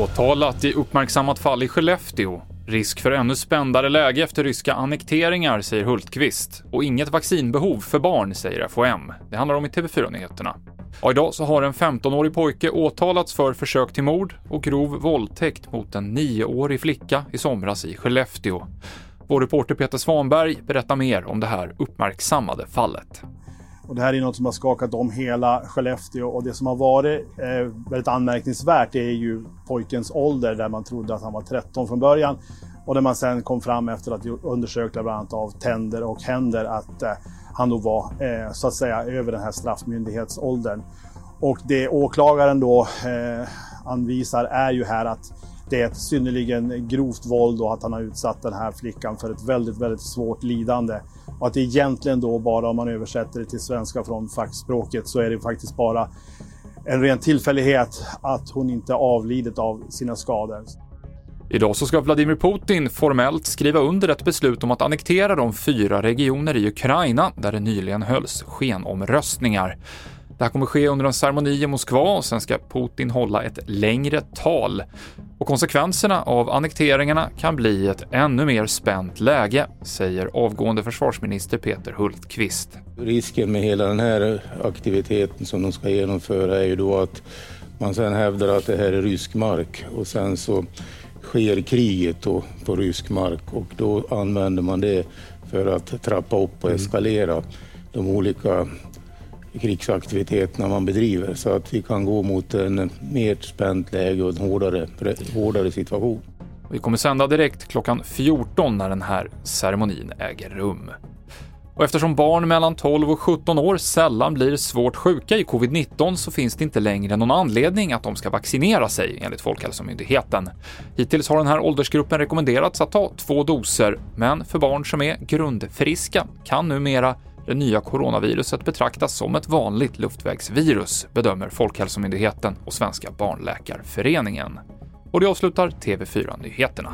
Åtalat i uppmärksammat fall i Skellefteå. Risk för ännu spändare läge efter ryska annekteringar, säger Hultqvist. Och inget vaccinbehov för barn, säger FOM. Det handlar om i TV4-nyheterna. Och idag så har en 15-årig pojke åtalats för försök till mord och grov våldtäkt mot en 9-årig flicka i somras i Skellefteå. Vår reporter Peter Svanberg berättar mer om det här uppmärksammade fallet. Och det här är något som har skakat om hela Skellefteå och det som har varit eh, väldigt anmärkningsvärt är ju pojkens ålder där man trodde att han var 13 från början och där man sen kom fram efter att undersökta bland annat av tänder och händer att eh, han då var eh, så att säga över den här straffmyndighetsåldern. Och det åklagaren då eh, anvisar är ju här att det är ett synnerligen grovt våld och att han har utsatt den här flickan för ett väldigt, väldigt svårt lidande. Och att det egentligen då bara om man översätter det till svenska från fackspråket så är det faktiskt bara en ren tillfällighet att hon inte avlidit av sina skador. Idag så ska Vladimir Putin formellt skriva under ett beslut om att annektera de fyra regioner i Ukraina där det nyligen hölls skenomröstningar. Det här kommer ske under en ceremoni i Moskva och sen ska Putin hålla ett längre tal. Och konsekvenserna av annekteringarna kan bli ett ännu mer spänt läge, säger avgående försvarsminister Peter Hultqvist. Risken med hela den här aktiviteten som de ska genomföra är ju då att man sen hävdar att det här är rysk mark och sen så sker kriget då på rysk mark och då använder man det för att trappa upp och eskalera de olika krigsaktiviteterna man bedriver så att vi kan gå mot en mer spänt läge och en hårdare, hårdare situation. Vi kommer sända direkt klockan 14 när den här ceremonin äger rum. Och eftersom barn mellan 12 och 17 år sällan blir svårt sjuka i covid-19 så finns det inte längre någon anledning att de ska vaccinera sig, enligt Folkhälsomyndigheten. Hittills har den här åldersgruppen rekommenderats att ta två doser, men för barn som är grundfriska kan numera det nya coronaviruset betraktas som ett vanligt luftvägsvirus, bedömer Folkhälsomyndigheten och Svenska barnläkarföreningen. Och det avslutar TV4-nyheterna.